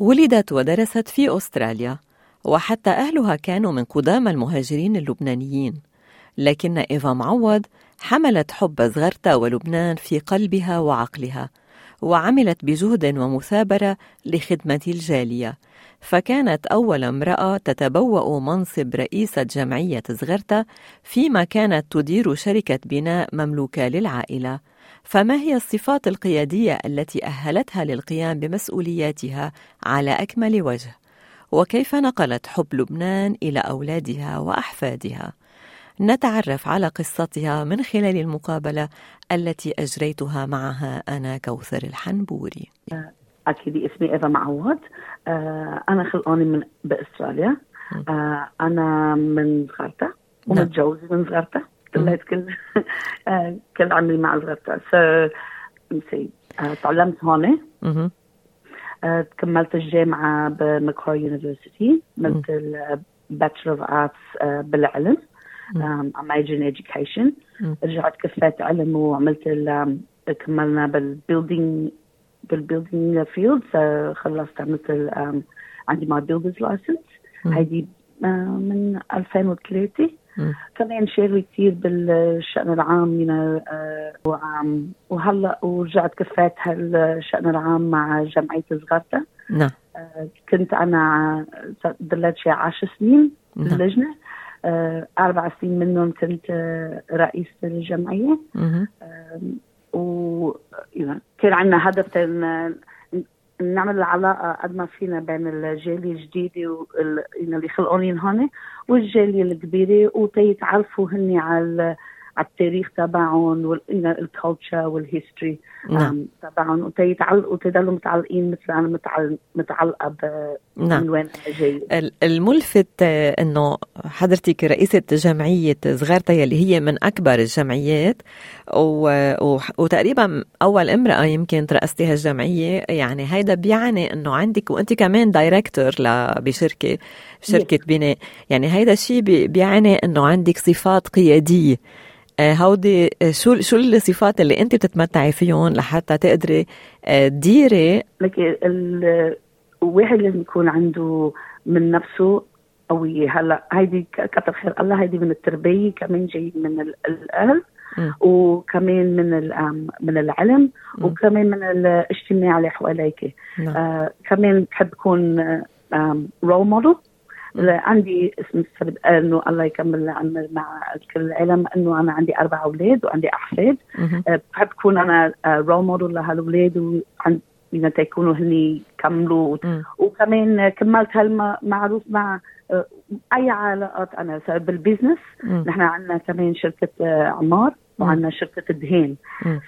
ولدت ودرست في أستراليا وحتى أهلها كانوا من قدام المهاجرين اللبنانيين لكن إيفا معوض حملت حب صغرتا ولبنان في قلبها وعقلها وعملت بجهد ومثابرة لخدمة الجالية. فكانت أول امرأة تتبوأ منصب رئيسة جمعية صغرتا فيما كانت تدير شركة بناء مملوكة للعائلة. فما هي الصفات القيادية التي أهلتها للقيام بمسؤولياتها على أكمل وجه؟ وكيف نقلت حب لبنان إلى أولادها وأحفادها؟ نتعرف على قصتها من خلال المقابلة التي أجريتها معها أنا كوثر الحنبوري. أكيد اسمي إيفا معوض. آه، أنا خلقاني من بأستراليا. آه، أنا من زغرتا ومتجوزة من زغرتا طلعت كل آه، كل عمري مع زغرتا ف تعلمت هون. آه، كملت الجامعة ب Macquarie University. عملت ال Bachelor of Arts بالعلم. I'm major in education. رجعت كفيت علم وعملت كملنا بال building بال building field خلصت عملت عندي my builder's licence هيدي آه، من 2003 كمان شغلي كثير بالشأن العام you know, وهلا ورجعت كفيت هالشأن العام مع جمعية زغرتا نعم. آه، كنت أنا ضليت شي 10 سنين باللجنة. آه، أربع سنين منهم كنت رئيسة الجمعية. و كان عندنا هدف نعمل العلاقة قد ما فينا بين الجالية الجديدة اللي خلقانين هون والجالية الكبيرة وتيتعرفوا هن على على التاريخ تبعهم وال culture وال history نعم. تبعهم. وتيتعلقوا وتضلوا متعلقين مثل أنا متعلقة نعم. من وين جاي الملفت آه، إنه حضرتك رئيسة جمعية زغرتا اللي هي من أكبر الجمعيات و... و... وتقريبا أول امرأة يمكن ترأستي هالجمعيه يعني هيدا بيعني إنه عندك وأنت كمان دايركتور ل... بشركة شركه بناء. يعني هيدا الشيء بيعني إنه عندك صفات قيادية. هودي آه، شو شو الصفات اللي انت بتتمتعي فيهم لحتى تقدري آه، تديري لك الواحد لازم يكون عنده من نفسه قوية هلا هيدي كتر خير الله هيدي من التربية كمان جاي من الأهل. وكمان من من العلم. وكمان من الاجتماع اللي حواليك نعم. آه كمان بحب اكون role model عندي اسم السبب إنه الله يكمل العمر مع كل العالم إنه أنا عندي أربع أولاد وعندي أحفاد. أه، بحب اكون أنا role model لهالأولاد وعند تيكونوا هني يكملوا وكمان كملت هالمعروف مع أه، أي علاقات أنا بالبزنس نحن عندنا كمان شركة عمار وعندنا شركة الدهان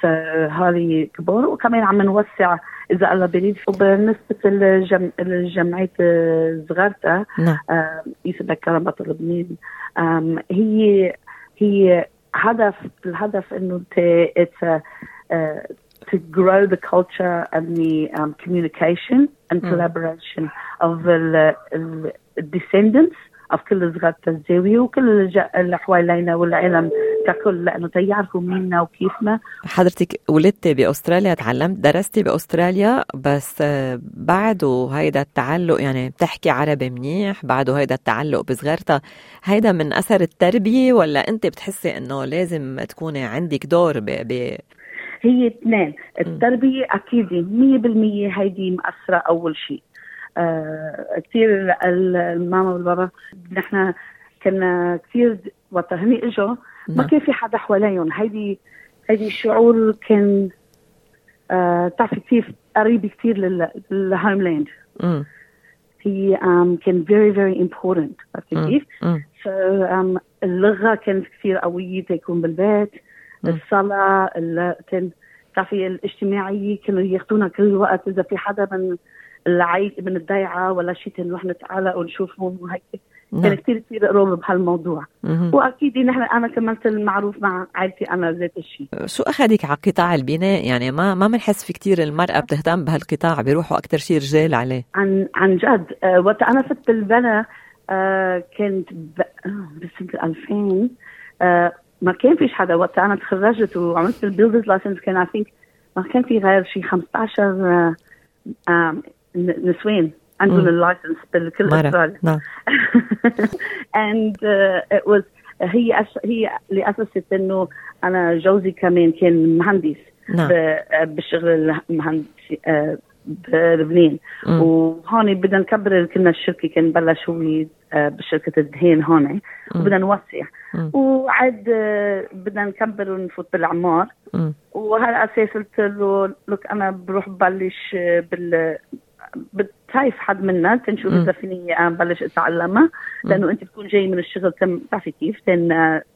فهذه كبار وكمان عم نوسع اذا الله بريد وبالنسبه للجم... للجمعيه صغارتا نعم آه يسمى كرامه لبنان هي هي هدف الهدف انه ت to grow the culture and the um, communication and collaboration of the, the descendants كل صغار الزاوية وكل اللي حوالينا والعالم ككل لأنه تيعرفوا ميننا وكيفنا. حضرتك ولدتي بأستراليا تعلمت درستي بأستراليا بس بعده هيدا التعلق يعني بتحكي عربي منيح بعده هيدا التعلق بصغرتها هيدا من أثر التربية ولا أنت بتحسي إنه لازم تكوني عندك دور ب, ب... هي اثنين. التربية أكيد 100% هيدي مأثرة أول شيء. آه كثير الماما والبابا نحن كنا كثير وقت هني اجوا ما نعم. كان في حدا حواليهم. هيدي هيدي الشعور كان آه تعرفي كثير قريب كثير للهوملاند هي um, كان very very important. عرفتي كيف؟ فاللغة كانت كثير قوية تكون بالبيت الصلاة كان تعرفي الاجتماعية كانوا ياخذونا كل وقت. إذا في حدا من العيل من الضيعة ولا شيء نروح نتعالى ونشوفهم وهيك كان نعم. كثير كثير قريب بهالموضوع. وأكيد نحن أنا كملت المعروف مع عائلتي أنا ذات الشيء. شو اخذك على قطاع البناء؟ يعني ما ما بنحس في كتير المرأة بتهتم بهالقطاع بيروحوا أكثر شيء رجال عليه. عن عن جد. آه وقت أنا فت البنا آه كنت ب... آه، بسنة 2000 آه ما كان فيش حدا. وقت أنا تخرجت وعملت ال builder's licence كان I think ما كان في غير شيء 15 آه نسوان عندهم. ال licence بالكل استراليا نعم. Uh, it was هي أش... هي اللي اسست إنه أنا جوزي كمان كان مهندس نعم. ب- بالشغل المهندسي آه، بلبنان. وهون بدنا نكبر كنا الشركة كان بلش هو آه، بشركة الدهان هون وبدنا نوسع. آه، بدنا نكبر ونفوت بالعمار. وهلا أساس قلت له لك أنا بروح ببلش آه، بال بتعرف حد منا تنشوف فيني آه، بلش أتعلمها. لأنه أنت بتكون جاي من الشغل تم بتعرفي كيف تن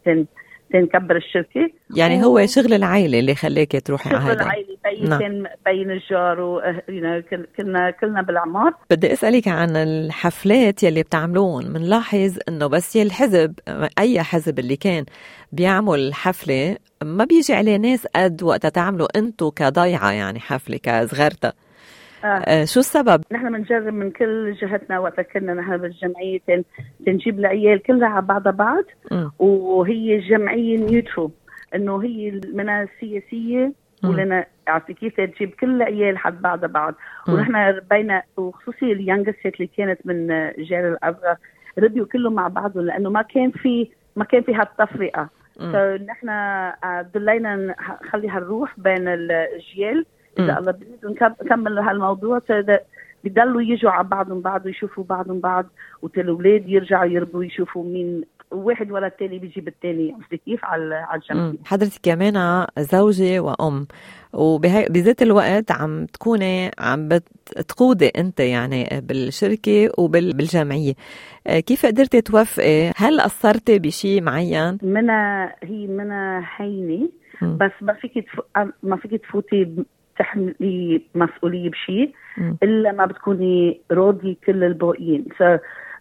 تن تنكبر الشركة. يعني هو شغل العائلة اللي خليك تروحي على شغل هذا العائلة بين نعم. بين الجار و آه، كلنا كلنا بالعمار. بدي أسألك عن الحفلات يلي بتعملون. بنلاحظ إنه بس الحزب أي حزب اللي كان بيعمل حفلة ما بيجي عليه ناس قد وقتها تعملوا انتو كضيعة يعني حفلة كصغيرتا آه. آه شو السبب؟ نحن بنجرب من كل جهتنا وقت كنا نحن بالجمعية تنجيب العيال كلها على بعضها بعض مم. وهي جمعية نيوترو إنه هي منها سياسيه. ولنا عرفتي كيف تجيب كل العيال حد بعضها بعض مم. ونحن بين وخصوصي اليانجست اللي كانت من جيل الاصغر ربيوا كلهم مع بعضهم لأنه ما كان في ما كان في هالتفرقة. فنحن ضلينا نخلي هالروح بين الاجيال. إذا الله بيريد ونكمل هالموضوع فإذا بيضلوا يجوا على بعضهم بعض ويشوفوا بعضهم بعض والاولاد يرجعوا يربوا يشوفوا مين واحد ولا الثاني بيجيب الثاني عرفتي كيف على على. الجنب حضرتك كمان زوجة وأم وبذات الوقت عم تكوني عم بتقودي أنت يعني بالشركة وبالجمعية آه، كيف قدرتي توفقي؟ هل قصرتي بشيء معين؟ منها هي منها هينة مم. بس ما فيك. ما فيك تفوتي تحملي مسؤولية بشيء. إلا ما بتكوني راضي كل الباقيين. ف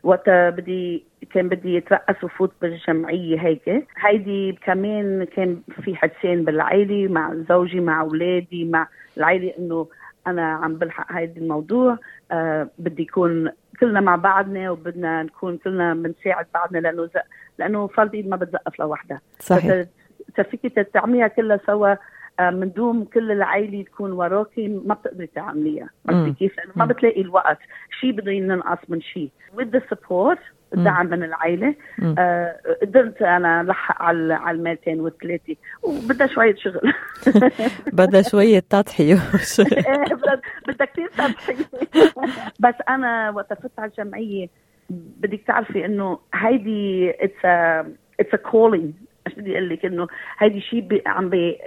وقتها بدي كان بدي اترأس وفوت بالجمعية هيك. هيدي كمان كان في حدثين بالعائلة مع زوجي مع أولادي مع العائلة إنه أنا عم بلحق هيدي الموضوع. آه بدي يكون كلنا مع بعضنا وبدنا نكون كلنا بنساعد بعضنا لأنه ز... لأنه فرد إيد ما بتزقف لوحدها. صحيح. فيك تعمليها كلها سوا آه، من دون كل العائلة تكون وراكي ما بتقدري تعمليها. عرفتي كيف؟ لأنه ما. بتلاقي الوقت شيء بده ينقص من شيء with the support الدعم من العائلة. آه، قدرت أنا لحق على على المالتين والثلاثة وبدها شوية شغل بدها شوية تضحية بدها كثير تضحية بس أنا وقت فت على الجمعية بدك تعرفي إنه هيدي it's a it's a بدي أقول لك إنه هيدي شيء عم بي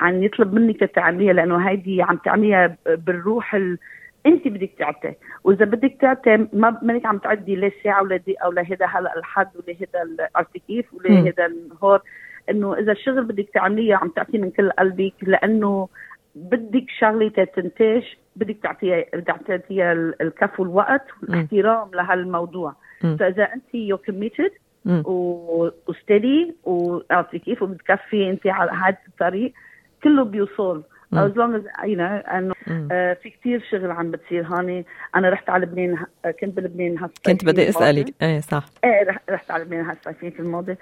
عم يطلب منك تعمليها لأنه هيدي عم تعمليها بالروح ال... أنت بدك تعطي وإذا بدك تعطي ما منك عم تعدي لا ساعة ولا دقيقة ولا هذا هلأ الحد ولا هذا عرفتي كيف ولا. هذا النهار إنه إذا الشغل بدك تعمليه عم تعطي من كل قلبك لأنه بدك شغله تنتج بدك تعطيها بدك تعطيها ال- الكف والوقت والاحترام لهالموضوع. فإذا أنت you committed و steady وعرفتي كيف وبتكفي أنت على هذا الطريق. كله بيوصل. you know أنه. آه في كتير شغل عم بتصير هون أنا رحت على لبنان ه- كنت بلبنان هالصيف كنت بدي أسألك. إيه صح. إيه رح- رحت على لبنان هالصيفين في الماضي.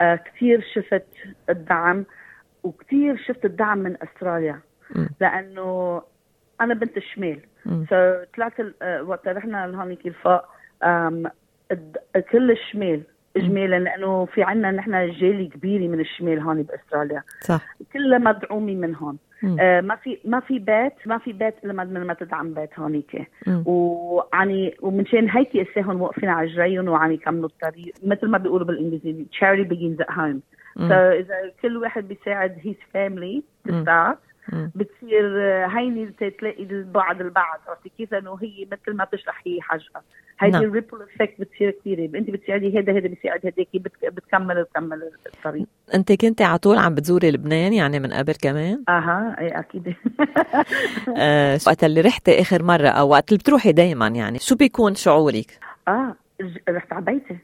آه كثير شفت الدعم وكثير شفت الدعم من أستراليا. لأنه أنا بنت الشمال. فطلعت آه، وقت رحنا لهونيك الفاق كل الشمال اجمالا لأنه في عنا نحن جالي كبيرة من الشمال هون بأستراليا صح كلها مدعومة من هون. آه ما في ما في بيت ما في بيت إلا ما- من ما تدعم بيت هونيك. يعني ومنشان هيك اسا هون واقفين على رجليهم وعم يكملوا الطريق مثل ما بيقولوا بالإنجليزي charity begins at home مم. فاذا كل واحد بيساعد his family to start بتصير هيني تلاقي البعض البعض عرفتي كيف؟ لأنه هي مثل ما بتشرح هي حاجة. هيدي نعم. ال ripple effect بتصير كثير أنت بتساعدي هذا هذا بيساعد هذاك بت- بتكمل بتكمل الطريق. أنت كنتي على طول عم بتزوري لبنان يعني من قبل كمان؟ أها اي أكيد. آه وقت اللي رحتي آخر مرة أو وقت اللي بتروحي دائما يعني شو بيكون شعورك؟ آه رحت على بيتي.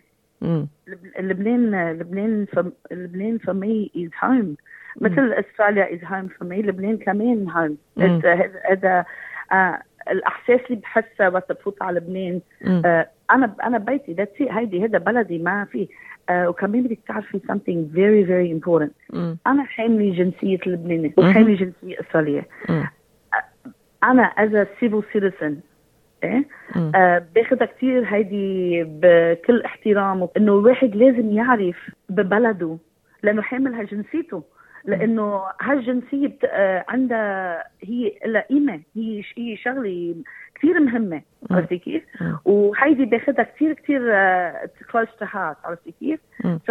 لبنان لبنان فم لبنان for me is home مثل أستراليا is home for me لبنان كمان. It's- هذا آه الأحساس اللي بحسه وقت بفوت على لبنان. آه أنا أنا ببيتي ذاتس هيدي هذا بلدي ما في آه وكمان بدك تعرفي something very very important مم. أنا حامله جنسية لبنانية. وحامله جنسية أسترالية. أنا as a civil إيه مم. آه باخدها كثير هيدي بكل احترام انه الواحد لازم يعرف ببلده لأنه حامل هالجنسيته لأنه هالجنسية بت... آه عندها هي لها قيمة هي. هي شغلة كثير مهمة عرفتي كيف؟ وهيدي باخدها كثير كثير close to heart عرفتي كيف؟ مم. ف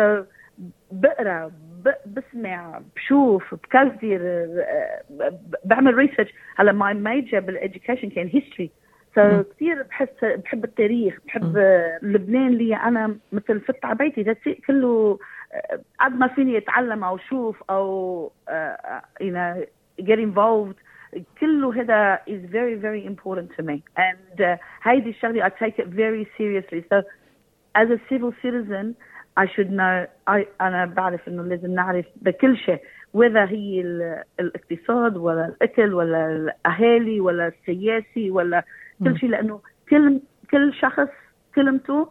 بقرأ ب... بسمع بشوف بكثر آه، بعمل research هلا my major بال education كان history. فكثير بحس بحب التاريخ بحب آه، لبنان اللي أنا مثل فت على بيتي كله آه، قد ما فيني أتعلم أو أشوف أو آه، you know get involved كله هذا is very very important to me. And uh, هيدي الشغلة I take it very seriously. So as a civil citizen I should know I أنا بعرف إنه لازم نعرف بكل شيء. whether هي ال- الاقتصاد ولا الأكل ولا الأهالي ولا السياسي ولا. كل شيء لأنه كل كل شخص كلمته.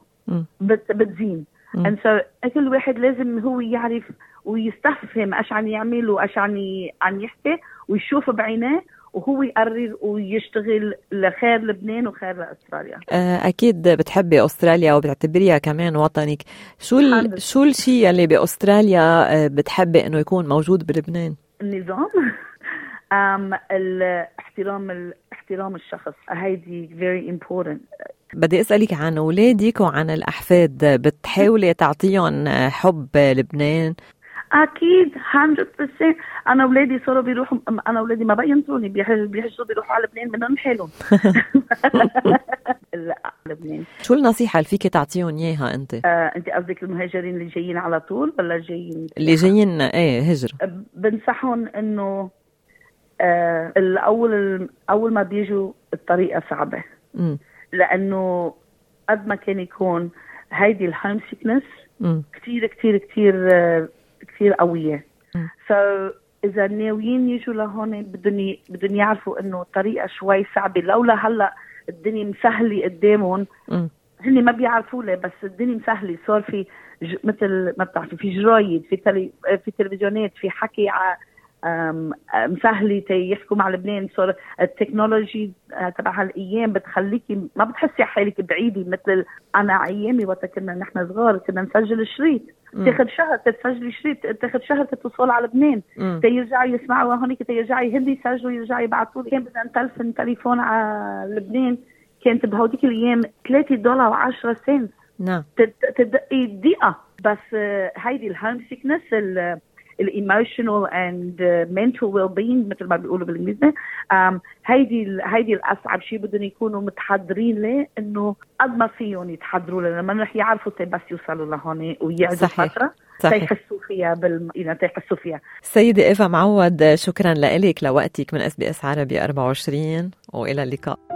بت بتزين. and so كل واحد لازم هو يعرف ويستفهم إيش عم يعمل وإيش عم عم يحكي ويشوف بعينيه وهو يقرر ويشتغل لخير لبنان وخير لأستراليا. آه، أكيد بتحبي أستراليا وبتعتبريها كمان وطنك. شو ال... شو الشيء اللي بأستراليا آه، بتحبي إنه يكون موجود بلبنان؟ النظام. الاحترام احترام الشخص. هيدي very important. بدي أسألك عن أولادك وعن الأحفاد. بتحاولي تعطيهم حب لبنان؟ أكيد 100% أنا أولادي صاروا بيروحوا أنا أولادي ما بقى ينطروني بيروحوا على لبنان منهم حالهم. لا لبنان. شو النصيحة اللي فيك تعطيهم إياها أنت؟ آه، أنت قصدك المهاجرين اللي جايين على طول ولا جايين؟ اللي جايين إيه هجره بنصحهم إنه الأول أول ما بيجوا الطريقة صعبة. لأنه قد ما كان يكون هيدي ال homesickness كثير كثير كثير آه، كثير قوية. so so, إذا ناويين يجوا لهون بدهم بدهم يعرفوا إنه الطريقة شوي صعبة. لولا هلأ الدنيا مسهلة قدامهم هن ما بيعرفوا ليه بس الدنيا مسهلة. صار في ج... مثل ما بتعرفي في جرايد في تلي... في تلفزيونات في حكي ع... مسهله يحكوا مع لبنان. صار ال technology آه، تبع هالأيام بتخليكي ما بتحسي حالك بعيدة مثل أنا أيامي وقت كنا نحن صغار كنا نسجل شريط. تاخذ شهر تسجلي شريط تاخذ شهر تتوصل على لبنان. تيرجعوا يسمعوا هونيك تيرجعوا هندي يسجلوا يرجعوا يبعثوا كان بدنا نتلفن تليفون على لبنان. كانت بهوديك الأيام 3 دولار و10 سنت. نعم. تد- تدقي دقيقة. بس آه، هيدي ال homesickness ال emotional and mental well-being مثل ما بيقولوا بالإنجليزي. آم، هيدي هيدي الأصعب شيء بدهم يكونوا متحضرين ليه إنه قد ما فيهم يتحضروا لنا ما رح يعرفوا بس يوصلوا لهون ويقعدوا. فترة صحيح. تيحسوا فيها بال تيحسوا فيها. سيدة إيفا معود شكرا لك لوقتك من SBS عربي 24 وإلى اللقاء.